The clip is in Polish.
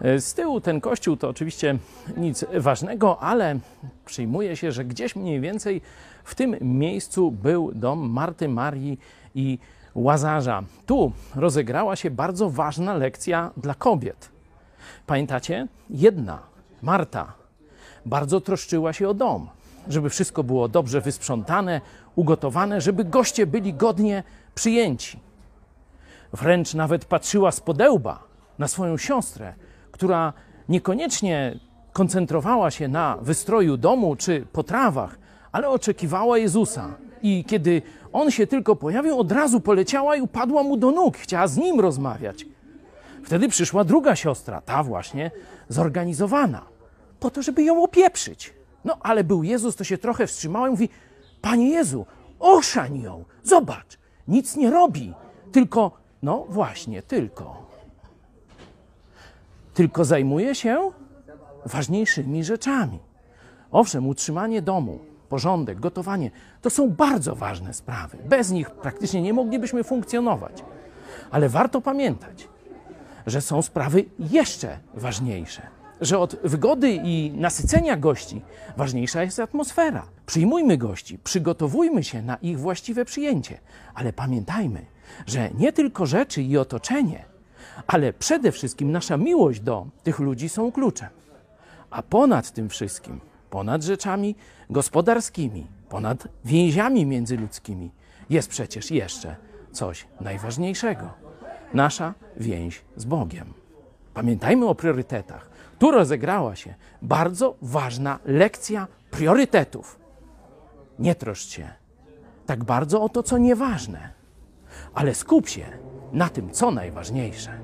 E, Z tyłu ten kościół to oczywiście nic ważnego, ale przyjmuje się, że gdzieś mniej więcej w tym miejscu był dom Marty, Marii i Łazarza. Tu rozegrała się bardzo ważna lekcja dla kobiet. Pamiętacie? Jedna, Marta, bardzo troszczyła się o dom, żeby wszystko było dobrze wysprzątane, ugotowane, żeby goście byli godnie przyjęci. Wręcz nawet patrzyła z podełba na swoją siostrę, która niekoniecznie koncentrowała się na wystroju domu czy potrawach, ale oczekiwała Jezusa. I kiedy on się tylko pojawił, od razu poleciała i upadła mu do nóg, chciała z nim rozmawiać. Wtedy przyszła druga siostra, ta właśnie zorganizowana, po to, żeby ją opieprzyć. No ale był Jezus, to się trochę wstrzymała i mówi: Panie Jezu, oszań ją, zobacz, nic nie robi, tylko, no właśnie, tylko. Tylko zajmuje się ważniejszymi rzeczami. Owszem, utrzymanie domu, porządek, gotowanie to są bardzo ważne sprawy. Bez nich praktycznie nie moglibyśmy funkcjonować. Ale warto pamiętać, że są sprawy jeszcze ważniejsze. Że od wygody i nasycenia gości ważniejsza jest atmosfera. Przyjmujmy gości, przygotowujmy się na ich właściwe przyjęcie, ale pamiętajmy, że nie tylko rzeczy i otoczenie, ale przede wszystkim nasza miłość do tych ludzi są kluczem. A ponad tym wszystkim, ponad rzeczami gospodarskimi, ponad więziami międzyludzkimi, jest przecież jeszcze coś najważniejszego nasza więź z Bogiem. Pamiętajmy o priorytetach. Tu rozegrała się bardzo ważna lekcja priorytetów. Nie troszcz się tak bardzo o to, co nieważne, ale skup się na tym, co najważniejsze.